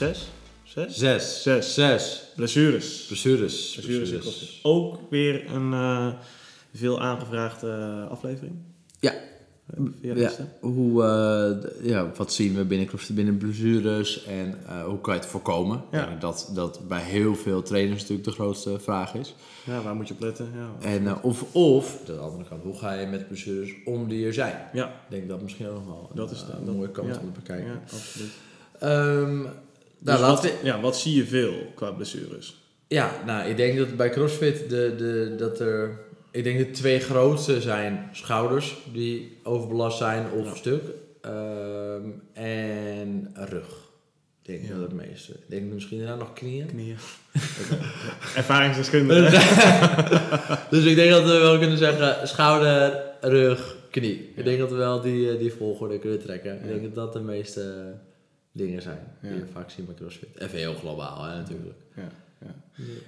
aflevering 6? 6? 6? Zes. Zes. Zes. Blessures. Blessures. Blessures. Ook weer een eh, veel aangevraagde aflevering. Ja. Ja, hoe, eh, ja, wat zien we binnen binnen blessures en eh, hoe kan je het voorkomen? Ja. Dat dat bij heel veel trainers natuurlijk de grootste vraag is. Ja, waar moet je op letten? Ja, En, of, of, de andere kant, hoe ga je met blessures om die er zijn? ja, Ik denk dat misschien ook nog wel Dat een, is de- een dat- mooie kant om te bekijken. ja, absoluut. Ehm, Dus nou, wat, we, ja, wat zie je veel qua blessures? Ja, nou, ik denk dat bij CrossFit de, de, dat er... Ik denk de twee grootste zijn schouders die overbelast zijn of Ja. stuk. Ehm, en rug. Ik denk Ja. dat het meeste. Ik denk misschien daarna nog knieën. Knieën. Ervaringsdeskundige. dus ik denk dat we wel kunnen zeggen schouder, rug, knie. Ja. Ik denk dat we wel die, eh, die volgorde kunnen trekken. Ik denk dat dat de meeste dingen zijn die Ja. we vaak zien bij CrossFit. Even heel globaal, hè, natuurlijk. Ja, ja.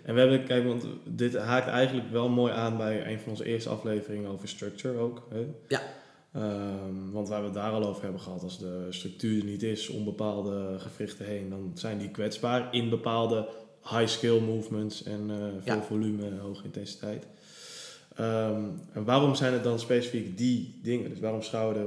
En we hebben, kijk, want dit haakt eigenlijk wel mooi aan bij een van onze eerste afleveringen over structure ook. Hè? Ja. Ehm, want waar we het daar al over hebben gehad, als de structuur er niet is om bepaalde gewrichten heen, dan zijn die kwetsbaar in bepaalde high-skill movements en eh, veel Ja. volume, hoge intensiteit. Ehm, en waarom zijn het dan specifiek die dingen? Dus waarom schouder,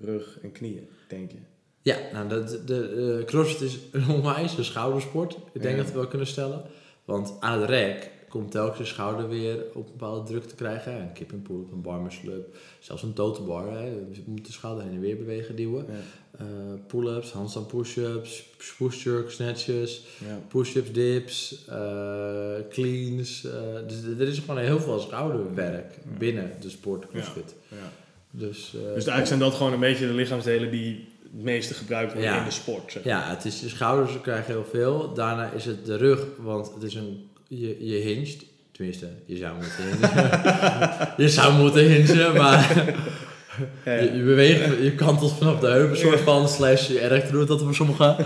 rug en knieën, denk je? Ja, nou, de, de, eh, CrossFit is een onwijs een schoudersport. Ik denk Ja. dat we wel kunnen stellen. Want aan het rek komt telkens de schouder weer op een bepaalde druk te krijgen. Een kipping pull-up, een bar zelfs een total bar. Hè. Dus je moet de schouder heen en weer bewegen, duwen. Ja, Eh, pull-ups, handstand push-ups, push-jerk, snatches, ja, push-ups, dips, eh, cleans. dus er is gewoon heel veel schouderwerk binnen de sport CrossFit. ja. Dus, Dus eigenlijk zijn dat gewoon een beetje de lichaamsdelen die het meeste gebruikt worden Ja. in de sport. Zeg. Ja, het is de schouders, dan krijg je heel veel. Daarna is het de rug, want het is een, je, je hinged. Tenminste, je zou moeten hingen. je zou moeten hingen, maar Ja, ja. je, je beweegt, je kantelt vanaf de heupen, soort van, slash je erg doet dat voor sommigen.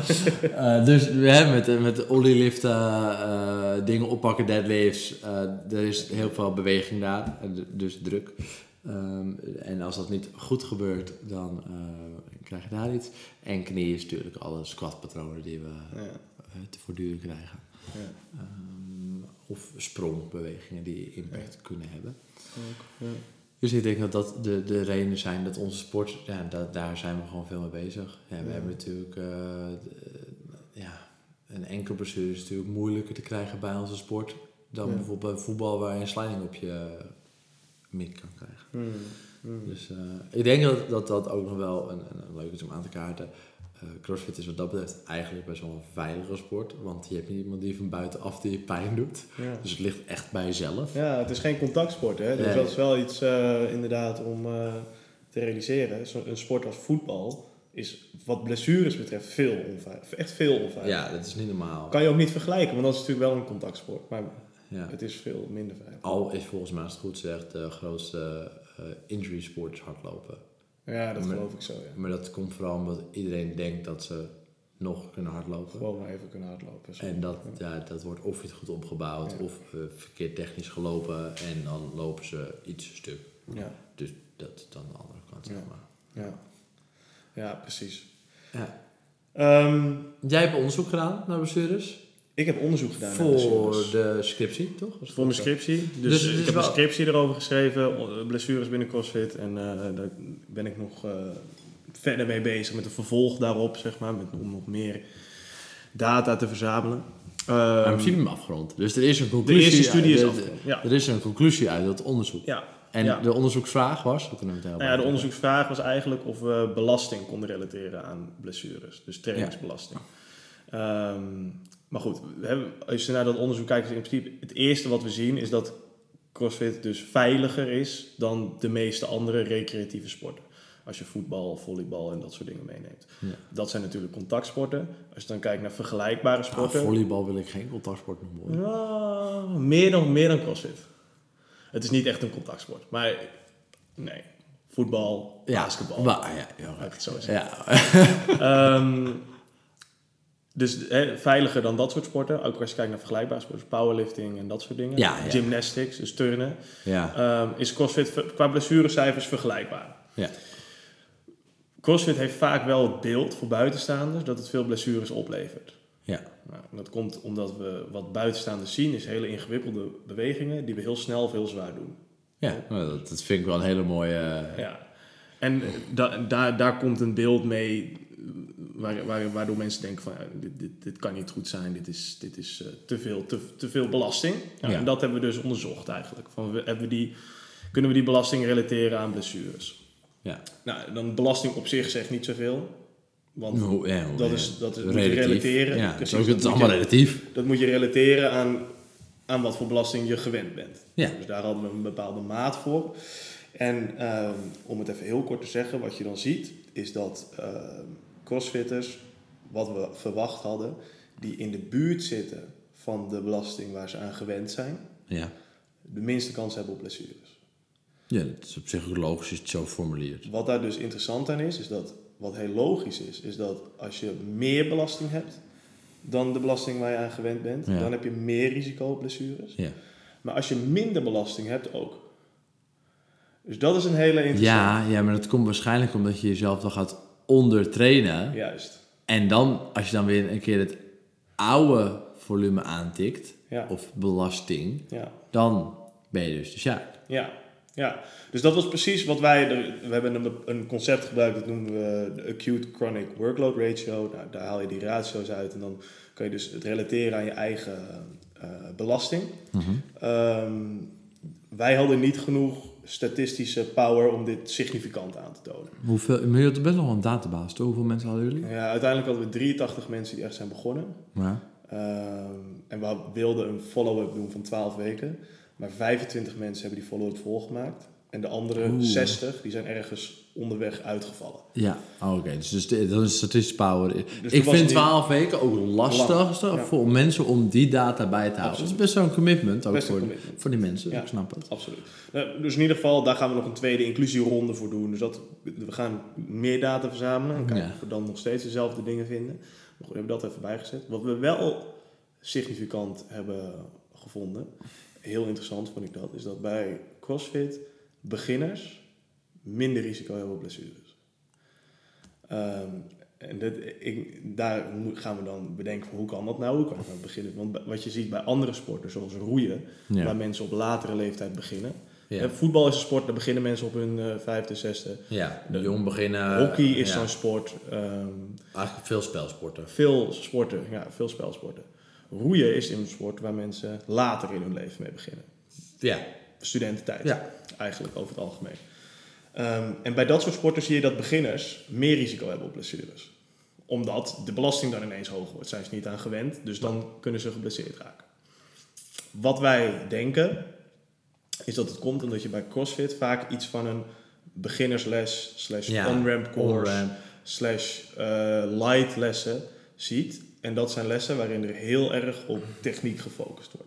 Eh, dus hè, met, met olieliften, eh, dingen oppakken, deadlifts, eh, er is heel veel beweging daar, dus druk. Ehm, en als dat niet goed gebeurt, dan eh, krijg je daar iets. En knie is natuurlijk alle squatpatronen die we Ja, eh, te voortdurend krijgen. ja. Ehm, of sprongbewegingen die impact kunnen hebben. Ook, ja. Dus ik denk dat dat de, de redenen zijn dat onze sport, ja, da- daar zijn we gewoon veel mee bezig. Ja, we hebben natuurlijk, eh, de- ja, een enkel blessure is natuurlijk moeilijker te krijgen bij onze sport dan bijvoorbeeld bij voetbal waar je een sliding op je mid kan krijgen. Hmm, hmm. Dus eh, ik denk dat, dat dat ook nog wel een, een, een leuk is om aan te kaarten. Eh, CrossFit is wat dat betreft eigenlijk best wel een veilige sport, want je hebt niet iemand die van buitenaf die je pijn doet. ja. Dus het ligt echt bij jezelf. ja, het is geen contactsport, hè? Dus Nee. dat is wel iets eh, inderdaad om te realiseren. Zo- een sport als voetbal is wat blessures betreft veel onveilig. Echt veel onveilig. Ja, dat is niet normaal. Kan je ook niet vergelijken, want dat is natuurlijk wel een contactsport. Maar Ja. het is veel minder veilig. Al is volgens mij, als het goed zegt, de grootste injury sport is hardlopen. Ja, dat Maar- geloof ik zo, ja. Maar dat komt vooral omdat iedereen denkt dat ze nog kunnen hardlopen. Gewoon maar even kunnen hardlopen. Zo. En dat, ja, dat wordt of niet goed opgebouwd Ja. of eh, verkeerd technisch gelopen en dan lopen ze iets stuk. Ja, Dus dat is dan de andere kant, zeg Ja. maar. ja. ja, precies. Ja. Ehm, Jij hebt onderzoek gedaan naar blessures? Ik heb onderzoek gedaan naar Voor de scriptie, toch? Was Voor mijn scriptie. Dus, Dus ik is heb wel- een scriptie erover geschreven, blessures binnen CrossFit. En eh, daar ben ik nog eh, verder mee bezig met een vervolg daarop, zeg maar. Met, om nog meer data te verzamelen. Maar Ehm, hem afgerond. Dus er is een de conclusie. eerste studie is de- afgerond. Ja. Er is een conclusie uit dat onderzoek. Ja. En Ja. de onderzoeksvraag was, we kunnen het heel Nou ja, de onderzoeksvraag was eigenlijk of we belasting konden relateren aan blessures. Dus trainingsbelasting. Ehm, maar goed, we hebben, als je naar dat onderzoek kijkt, is in principe het eerste wat we zien is dat CrossFit dus veiliger is dan de meeste andere recreatieve sporten. Als je voetbal, volleybal en dat soort dingen meeneemt. Ja. Dat zijn natuurlijk contactsporten. Als je dan kijkt naar vergelijkbare sporten. volleybal wil ik geen contactsport noemen. Ja, meer, dan, meer dan CrossFit. Het is niet echt een contactsport. Maar nee, voetbal, basketbal. Maar, ja, ja, het zo zeggen. ja. Ehm, dus hè, veiliger dan dat soort sporten. Ook als je kijkt naar vergelijkbare sporten. Powerlifting en dat soort dingen. Ja, ja. Gymnastics, dus turnen. ja. Ehm, is CrossFit qua blessurecijfers vergelijkbaar. Ja. CrossFit heeft vaak wel het beeld voor buitenstaanders dat het veel blessures oplevert. Ja. Nou, dat komt omdat we wat buitenstaanders zien, is hele ingewikkelde bewegingen die we heel snel of heel zwaar doen. Ja, nou, dat, vind ik wel een hele mooie... eh, Ja. En da, daar daar komt een beeld mee waar, waar, waardoor mensen denken van dit, dit, dit kan niet goed zijn, dit is, dit is eh, te, veel, te, te veel belasting. Ja, Ja. En dat hebben we dus onderzocht eigenlijk. Van, hebben we die, kunnen we die belasting relateren aan blessures? Ja. Nou, dan belasting op zich zegt niet zoveel. Want ja, dat is, dat is, moet je relateren. Ja, Precies, het is, dat allemaal je- relatief. Dat moet je relateren aan, aan wat voor belasting je gewend bent. Ja. Dus daar hadden we een bepaalde maat voor. En ehm, om het even heel kort te zeggen, wat je dan ziet, is dat ehm, crossfitters, wat we verwacht hadden, die in de buurt zitten van de belasting waar ze aan gewend zijn, Ja. de minste kans hebben op blessures. ja, dat is op zich logisch je het zo formuleert. Wat daar dus interessant aan is, is dat wat heel logisch is, is dat als je meer belasting hebt dan de belasting waar je aan gewend bent, Ja. dan heb je meer risico op blessures. Ja. Maar als je minder belasting hebt, ook. Dus dat is een hele interessante. Ja, ja, maar dat komt waarschijnlijk omdat je jezelf dan gaat ondertrainen. Juist. En dan, als je dan weer een keer het oude volume aantikt, Ja. of belasting, Ja. dan ben je dus de sjaak. Ja. ja. Dus dat was precies wat wij... We hebben een, een concept gebruikt, dat noemen we de Acute Chronic Workload Ratio. Nou, daar haal je die ratio's uit en dan kan je dus het relateren aan je eigen eh, belasting. Ehm, wij hadden niet genoeg statistische power om dit significant aan te tonen. Hoeveel, maar je had best nog wel een database, toch? Hoeveel mensen hadden jullie? Ja, uiteindelijk hadden we 83 mensen die echt zijn begonnen. Ja. Ehm, en we wilden een follow-up doen van 12 weken. Maar 25 mensen hebben die follow-up volgemaakt. En de andere Oeh. 60 die zijn ergens onderweg uitgevallen. Ja, oh, oké. Dus, dus dat is statistisch power. Dus ik vind het niet- 12 weken ook lastig ja. voor mensen om die data bij te houden. Absoluut. Dat is best wel een commitment ook Best voor, commitment. voor die mensen. Ja. Ik snap het. Absoluut. Nou, dus in ieder geval, daar gaan we nog een tweede inclusieronde voor doen. Dus dat, we gaan meer data verzamelen. En kijken Ja. of we dan nog steeds dezelfde dingen vinden. Maar goed, we hebben dat even bijgezet. Wat we wel significant hebben gevonden, heel interessant vond ik dat, is dat bij CrossFit beginners minder risico hebben op blessures. Ehm, en dit, ik, daar gaan we dan bedenken van hoe kan dat nou? Hoe kan ik nou beginnen? Want wat je ziet bij andere sporten, zoals roeien, Ja. waar mensen op latere leeftijd beginnen. Ja. Hè, Voetbal is een sport, daar beginnen mensen op hun eh, vijfde, zesde. Ja, jong beginnen. Hockey is ja. zo'n sport. ehm, Eigenlijk veel spelsporten. veel sporten, ja, veel spelsporten. Roeien is een sport waar mensen later in hun leven mee beginnen. Ja. Studententijd, Ja. eigenlijk over het algemeen. Ehm, en bij dat soort sporten zie je dat beginners meer risico hebben op blessures. Omdat de belasting dan ineens hoog wordt. Zijn ze niet aan gewend, dus dan kunnen ze geblesseerd raken. Wat wij denken, is dat het komt omdat je bij CrossFit vaak iets van een beginnersles slash Ja, on-ramp course on-ramp. slash eh, light lessen ziet. En dat zijn lessen waarin er heel erg op techniek gefocust wordt.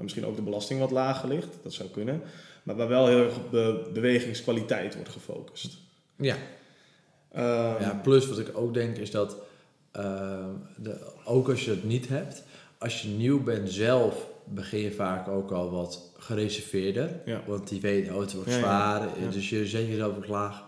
En misschien ook de belasting wat lager ligt, dat zou kunnen. Maar waar wel heel erg op de bewegingskwaliteit wordt gefocust. Ja. Ehm, ja. Plus wat ik ook denk is dat, eh, de, ook als je het niet hebt, als je nieuw bent zelf, begin je vaak ook al wat gereserveerder. Ja. Want die weet, oh het wordt Ja, zwaar. ja. Dus je zet jezelf ook laag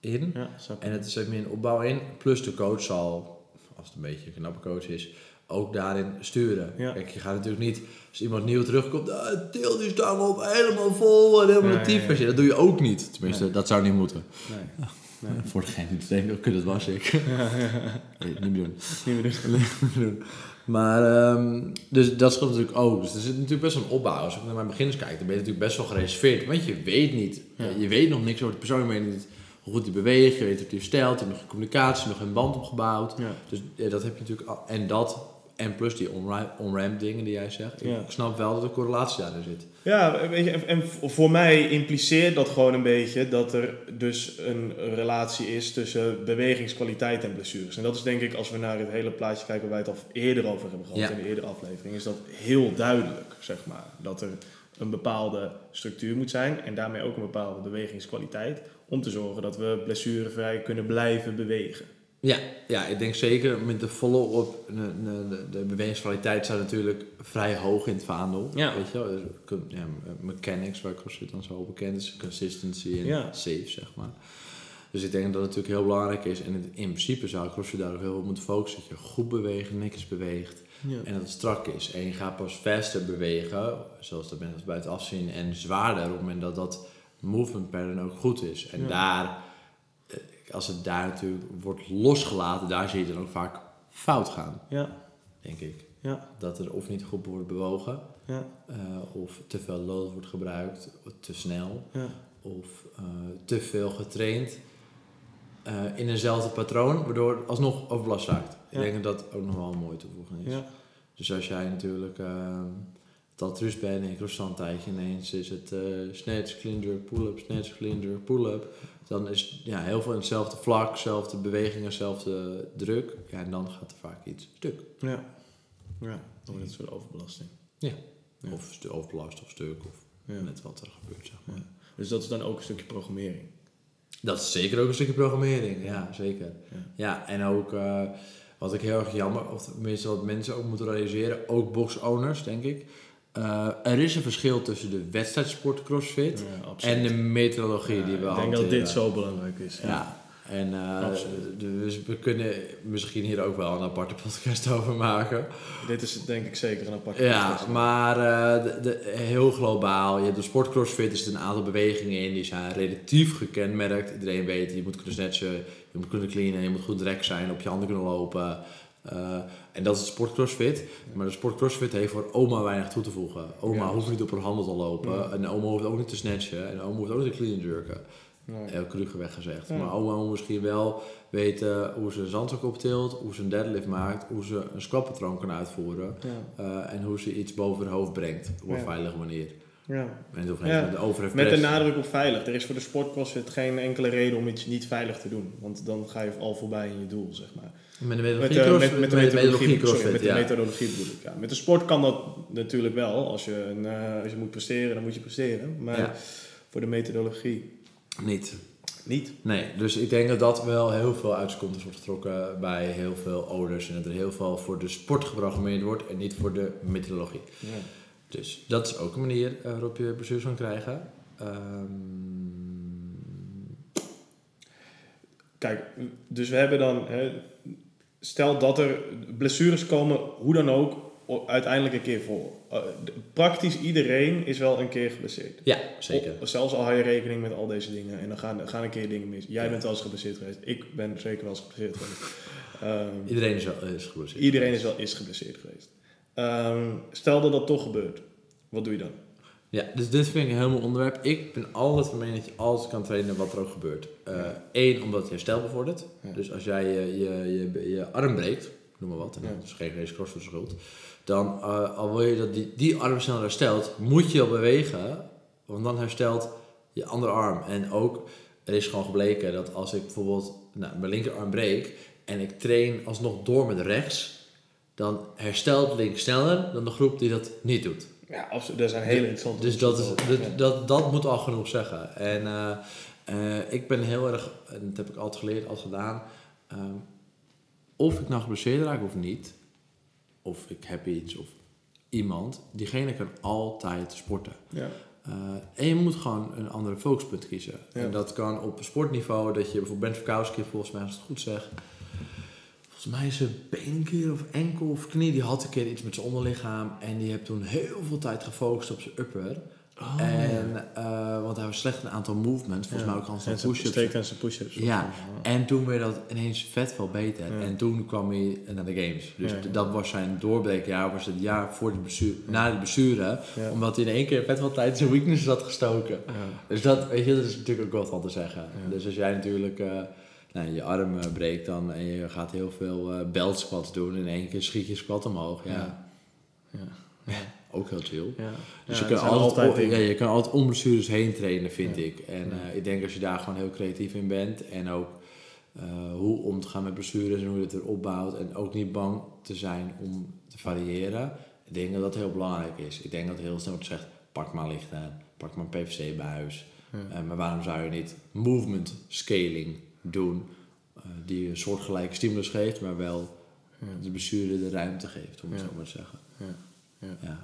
in. En het is ook meer een opbouw in. Plus de coach zal, als het een beetje een knappe coach is, ook daarin sturen. Ja. Kijk, je gaat natuurlijk niet, als iemand nieuw terugkomt, ah, til die stang op, helemaal vol en helemaal Nee, een tyfus. nee. Dat doe je ook niet. Tenminste, Nee. dat zou niet moeten. Nee, Voor degene die denkt, oh, kut, dat was ik. Nee, niet meer doen. niet meer doen. niet meer doen. Maar, ehm, dus dat scheelt natuurlijk ook. Dus er zit natuurlijk best wel een opbouw. Als ik naar mijn beginners kijk, dan ben je natuurlijk best wel gereserveerd. Want je weet niet, Ja. je weet nog niks over de persoon. Je weet niet hoe goed hij beweegt, je weet hoe hij stelt. Je hebt nog geen communicatie, nog geen band opgebouwd. Dus dat heb je natuurlijk al. En dat, en plus die on-ramp on-ramp dingen die jij zegt. Ja. Ik snap wel dat er correlatie daarin zit. Ja, weet je, en, en voor mij impliceert dat gewoon een beetje dat er dus een relatie is tussen bewegingskwaliteit en blessures. En dat is denk ik, als we naar het hele plaatje kijken waar wij het al eerder over hebben gehad Ja. in de eerdere aflevering, is dat heel duidelijk, zeg maar. Dat er een bepaalde structuur moet zijn en daarmee ook een bepaalde bewegingskwaliteit om te zorgen dat we blessurevrij kunnen blijven bewegen. Ja, ja, ik denk zeker met de follow-up, de, de, de bewegingskwaliteit staat natuurlijk vrij hoog in het vaandel. Ja. Weet je wel, dus, ja, mechanics, waar CrossFit dan zo bekend is, consistency en Ja. safe, zeg maar. Dus ik denk dat het natuurlijk heel belangrijk is. En in, in principe zou CrossFit daar ook heel op moeten focussen. Dat je goed beweegt, niks beweegt. Ja. En dat het strak is. En je gaat pas faster bewegen, zoals dat mensen buiten afzien. En zwaarder op het moment dat dat movement pattern ook goed is. En daar, als het daar natuurlijk wordt losgelaten, daar zie je dan ook vaak fout gaan, Ja. denk ik. Ja. Dat er of niet goed wordt bewogen, Ja. eh, of te veel load wordt gebruikt, te snel, Ja. of eh, te veel getraind eh, in eenzelfde patroon, waardoor het alsnog overbelast raakt. Ja. Ik denk dat dat ook nog wel een mooie toevoeging is. Ja. Dus als jij natuurlijk uh, dat rust bent en je crossant een tijdje ineens is het eh snatch, clean pull-up, snatch, clean pull-up. Dan is ja, heel veel in hetzelfde vlak, dezelfde bewegingen, dezelfde druk. Ja, en dan gaat er vaak iets stuk. Ja. Ja. Dan wordt het soort overbelasting. Ja. Of stu- overbelast of stuk of Ja. net wat er gebeurt, zeg maar. Ja. Dus dat is dan ook een stukje programmering. Dat is zeker ook een stukje programmering, ja, zeker. Ja. Ja, en ook eh, wat ik heel erg jammer, of tenminste wat mensen ook moeten realiseren, ook box-owners, denk ik. Eh, er is een verschil tussen de wedstrijdsport CrossFit Ja, en de methodologie die we ik denk dat hanteren. dit zo belangrijk is. Ja, en dus we kunnen misschien hier ook wel een aparte podcast over maken. Dit is denk ik zeker een apart Ja, podcast. maar eh, de, de- heel globaal. Je hebt de sport CrossFit, er zitten een aantal bewegingen in die zijn relatief gekenmerkt. Iedereen weet, je moet kunnen snatchen, je moet kunnen cleanen, je moet goed rek zijn, op je handen kunnen lopen. Eh, en dat is de sport CrossFit. Maar de sport CrossFit heeft voor oma weinig toe te voegen. Oma Ja. hoeft niet op haar handen te lopen. Ja. En oma hoeft ook niet te snatchen. En oma hoeft ook niet te clean jerken. Nee. Heel cruge weggezegd. Ja. Maar oma moet misschien wel weten hoe ze een zandzak optilt, hoe ze een deadlift maakt, hoe ze een squat patroon kan uitvoeren. Eh, en hoe ze iets boven haar hoofd brengt op een veilige manier. Ja. En Ja. met de Met nadruk op veilig. Er is voor de sport CrossFit geen enkele reden om iets niet veilig te doen. Want dan ga je al voorbij in je doel, zeg maar. Met de Met, methodologie met, met de met de methodologie, sorry, met de methodologie bedoel ik. Ja. Met de sport kan dat natuurlijk wel. Als je, een, eh, als je moet presteren, dan moet je presteren. Maar Ja. voor de methodologie Niet. niet. Nee, dus ik denk dat dat wel heel veel uit zijn komt wordt getrokken bij heel veel ouders. En dat er heel veel voor de sport geprogrammeerd wordt en niet voor de methodologie. Ja. Dus dat is ook een manier eh, waarop je blessures kan krijgen. Ehm, Kijk, dus we hebben dan... Hè, stel dat er blessures komen, hoe dan ook, uiteindelijk een keer voor. Eh, praktisch iedereen is wel een keer geblesseerd. ja, zeker. Zelfs al hou je rekening met al deze dingen en dan gaan, gaan een keer dingen mis. Jij Ja. bent wel eens geblesseerd geweest. Ik ben zeker wel eens geblesseerd geweest. Iedereen is, wel- is geblesseerd. iedereen is wel eens geblesseerd geweest. Ehm, stel dat dat toch gebeurt. Wat doe je dan? Ja, dus dit vind ik een heel mooi onderwerp. Ik ben altijd van mening dat je altijd kan trainen wat er ook gebeurt. Eén, omdat het herstel bevordert. Ja. Dus als jij je, je, je, je arm breekt, noem maar wat, en Ja. dat is geen race cross voor schuld. Dan, eh, al wil je dat die, die arm snel herstelt, moet je al bewegen. Want dan herstelt je andere arm. En ook, er is gewoon gebleken dat als ik bijvoorbeeld nou, mijn linkerarm breek en ik train alsnog door met rechts, dan herstelt links sneller dan de groep die dat niet doet. Ja, absoluut. Er zijn hele interessante Dus dat, is, dat, dat, dat moet al genoeg zeggen. En eh, eh, ik ben heel erg, en dat heb ik altijd geleerd, altijd gedaan. ehm, of ik nou geblesseerd raak of niet, of ik heb iets of iemand, diegene kan altijd sporten. Ja. Eh, en je moet gewoon een andere focuspunt kiezen. Ja. En dat kan op sportniveau, dat je bijvoorbeeld Ben Verkowski, volgens mij als ik het goed zeg, volgens mij is zijn been een keer of enkel of knie, die had een keer iets met zijn onderlichaam en die heeft toen heel veel tijd gefocust op zijn upper. Oh, en, eh, want hij was slecht een aantal movements, volgens mij ook al zijn push-ups. steekt en zijn push-ups. Ja, en toen werd dat ineens vet veel beter. Ja. En toen kwam hij naar de games. Dus Ja, dat was zijn doorbreekjaar, was het jaar voor de blessure, na de blessure. Omdat hij in één keer vet veel tijd zijn weaknesses had gestoken. Dus dat, weet je, dat is natuurlijk ook wat van te zeggen. Dus als jij natuurlijk eh, nou, je arm eh, breekt dan en je gaat heel veel eh belt squats doen. In één keer schiet je squat omhoog. Ja, Ja. Ja. ook heel chill. Ja. Dus je, kan altijd, altijd ja, je kan altijd om blessures heen trainen, vind ik. En eh, ik denk als je daar gewoon heel creatief in bent en ook eh, hoe om te gaan met blessures en hoe je het weer opbouwt en ook niet bang te zijn om te variëren. Ik denk dat dat heel belangrijk is. Ik denk dat heel snel wordt gezegd, pak maar lichten, pak maar PVC bij huis. Ja. Eh, maar waarom zou je niet movement scaling doen, eh, die een soortgelijke stimulus geeft, maar wel Ja. de blessure de ruimte geeft, om het zo maar te zeggen. Ja. Ja.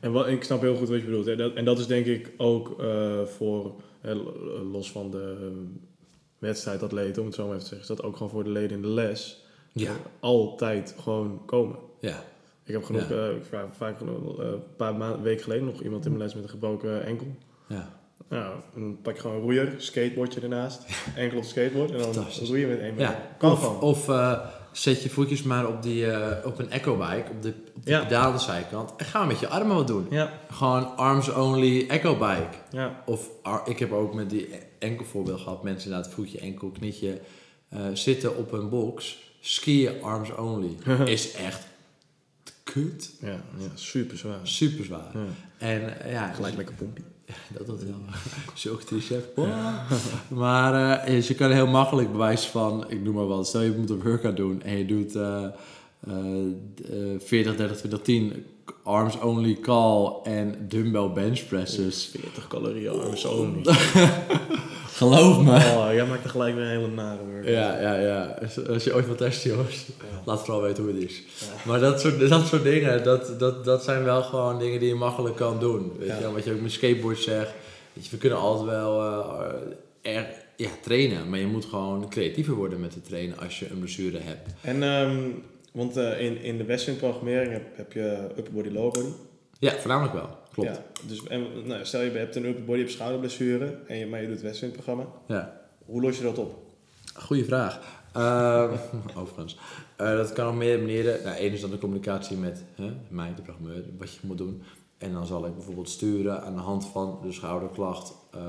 En wat, ik snap heel goed wat je bedoelt. Hè. Dat, en dat is denk ik ook eh, voor, hè, los van de wedstrijdatleten, om het zo maar even te zeggen, is dat ook gewoon voor de leden in de les Ja. altijd gewoon komen. Ja. Ik heb genoeg, Ja. eh, ik vraag vaak genoeg, eh, een paar maanden, weken geleden nog iemand in mijn les met een gebroken enkel. Ja. Nou, dan pak je gewoon een roeier, skateboardje ernaast, enkel op skateboard en dan Fantastisch. roei je met één been. ja. Kan of of eh, zet je voetjes maar op, die, eh, op een eco-bike, op de, op de Ja. pedaal aan de zijkant. En ga met je armen wat doen. Ja, Gewoon arms-only eco-bike. ja, Of ar- ik heb ook met die enkel voorbeeld gehad. Mensen laten voetje, enkel, knietje eh, zitten op een box. Skiën arms only. is echt kut. ja, ja, super zwaar. Super zwaar. Ja. En ja, Gelijk lekker pompie. dat dat wel. Zulke tricep. maar eh, je kan heel makkelijk bewijs van, ik noem maar wat, stel je moet een workout doen en je doet eh, eh, eh, 40, 30, 20, 10 arms only call en dumbbell bench presses. 40 calorieën arms only. Geloof me. Oh, jij maakt er gelijk weer een hele nare workout. Ja, ja, ja. Als- je ooit wat test, jongens, Ja. laat vooral weten hoe het is. Ja. Maar dat soort, dat soort dingen, dat, dat, dat zijn wel gewoon dingen die je makkelijk kan doen. Weet je, wat je ook met skateboard zegt. Weet je, we kunnen altijd wel eh, er, ja, trainen, maar je moet gewoon creatiever worden met het trainen als je een blessure hebt. En, ehm, want eh, in, in de Westwind programmering heb, heb je upper body, lower body. Ja, voornamelijk wel. Klopt. Ja, dus en, nou, stel je hebt een upper body op schouderblessure, en je, maar je doet het programma. Ja. Hoe los je dat op? Goeie vraag. Eh, overigens. Eh, dat kan op meerdere manieren. Nou, één is dan de communicatie met hè, mij, de programmeur, wat je moet doen. En dan zal ik bijvoorbeeld sturen aan de hand van de schouderklacht eh,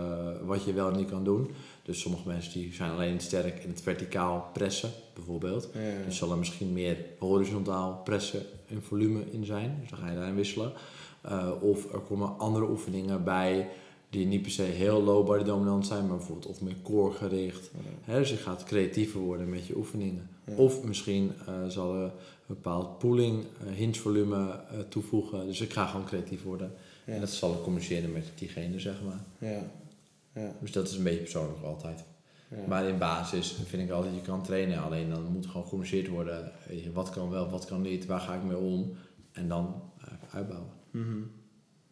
wat je wel en niet kan doen. Dus sommige mensen die zijn alleen sterk in het verticaal pressen, bijvoorbeeld. Ja, Dus zal er misschien meer horizontaal pressen en volume in zijn. Dus dan ga je daarin wisselen. Eh, of er komen andere oefeningen bij die niet per se heel low body dominant zijn, maar bijvoorbeeld of meer core gericht. Dus je gaat creatiever worden met je oefeningen. Ja. Of misschien eh, zal er een bepaald pooling, eh hinge volume toevoegen. Dus ik ga gewoon creatief worden. Ja. En dat zal ik communiceren met diegene, zeg maar. ja, ja, Dus dat is een beetje persoonlijk altijd. ja. Maar in basis vind ik altijd, je kan trainen. Alleen dan moet gewoon gecommuniceerd worden. Wat kan wel, wat kan niet, waar ga ik mee om. En dan uitbouwen. Mhm.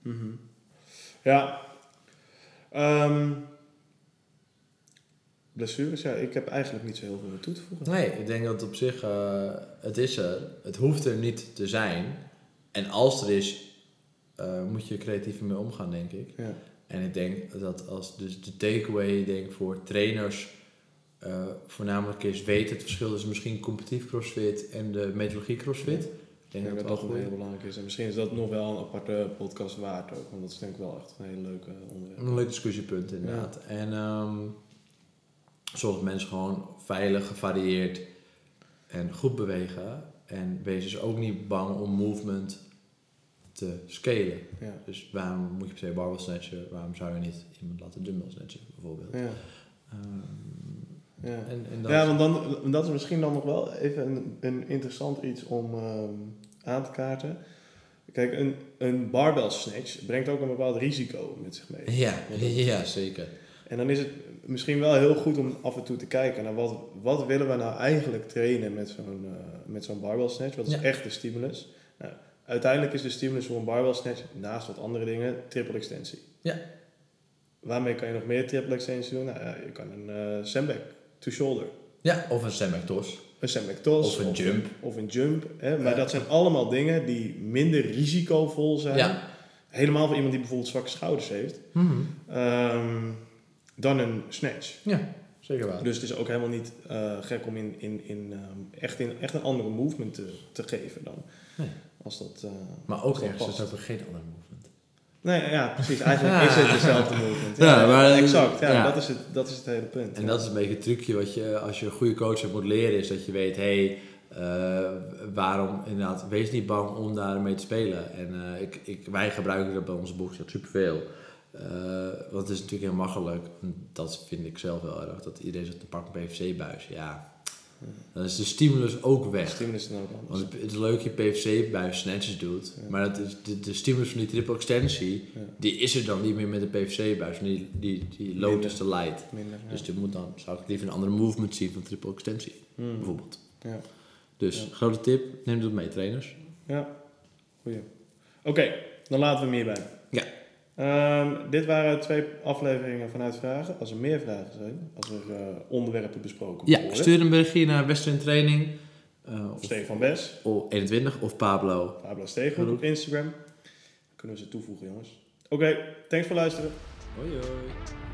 Mhm. Ja. Ehm, blessures, ja, ik heb eigenlijk niet zo heel veel toe te voegen. Nee, ik denk dat op zich, eh, het is er. Het hoeft er niet te zijn. En als er is, eh, moet je creatiever mee omgaan, denk ik. Ja. En ik denk dat als dus de takeaway denk voor trainers eh, voornamelijk is, weet het verschil tussen misschien competitief crossfit en de methodologie crossfit. Ik denk denk dat dat wel heel belangrijk is. En misschien is dat nog wel een aparte podcast waard ook. Want dat is denk ik wel echt een hele leuke onderwerp. Een leuk discussiepunt inderdaad. En ehm zorg dat mensen gewoon veilig, gevarieerd en goed bewegen. En wees dus ook niet bang om movement te scalen. Ja. Dus waarom moet je per se barbell snatchen? Waarom zou je niet iemand laten dumbbell snatchen bijvoorbeeld? Ja. Ehm, Ja. en, en dat ja, want dan, dat is misschien dan nog wel even een, een interessant iets om ehm, aan te kaarten. Kijk, een, een barbell snatch brengt ook een bepaald risico met zich mee. ja, ja, zeker. En dan is het misschien wel heel goed om af en toe te kijken naar wat, wat willen we nou eigenlijk trainen met zo'n eh, met zo'n barbell snatch. Wat is Ja. echt de stimulus? Nou, uiteindelijk is de stimulus voor een barbell snatch, naast wat andere dingen, triple extensie. Ja. Waarmee kan je nog meer triple extensie doen? Nou, ja, je kan een eh sandbag to shoulder. Ja, of een sandbag toss. Een sandbag toss. Of een jump. Of een jump. Hè? Maar dat zijn allemaal dingen die minder risicovol zijn. Helemaal voor iemand die bijvoorbeeld zwakke schouders heeft. ehm, dan een snatch. Ja, zeker waar. Dus het is ook helemaal niet eh, gek om in, in, in, ehm, echt, in echt een andere movement te, te geven dan. Nee. Als dat, eh, Maar ook dat ergens is ook geen andere movement. Nee, ja, precies. Eigenlijk is het dezelfde movement. Ja, maar- exact. Ja, ja. Dat, is het, dat is het hele punt. En ja. dat is een beetje het trucje wat je als je een goede coach hebt moet leren, is dat je weet, hé, hey, waarom inderdaad, wees niet bang om daarmee te spelen. En eh, ik, ik, wij gebruiken dat bij onze box superveel. Eh want het is natuurlijk heel makkelijk, dat vind ik zelf wel erg, dat iedereen zegt, pak een PVC-buis. Ja, dan is de stimulus ook weg. Stimulus is anders. Want het is leuk je PVC-buis snatches doet, Ja. maar dat is de, de stimulus van die triple extensie, Ja. die is er dan niet meer met de PVC-buis. Die, die, die Minder. is te light. Minder. Ja. Dus dit moet dan, zou ik liever een andere movement zien van triple extensie, Hmm. bijvoorbeeld. Ja. Dus, grote tip, neem dat mee trainers. Ja, goeie. Oké, dan laten we hem hierbij. Ja. Ehm, dit waren twee afleveringen vanuit vragen. Als er meer vragen zijn, als er eh, onderwerpen besproken moeten Ja, worden. stuur een berichtje naar Western Training. eh, Of Stefan Bes, of 21 of Pablo. Pablo Steven op Instagram. Kunnen we ze toevoegen, jongens. Oké, thanks voor luisteren. Hoi hoi.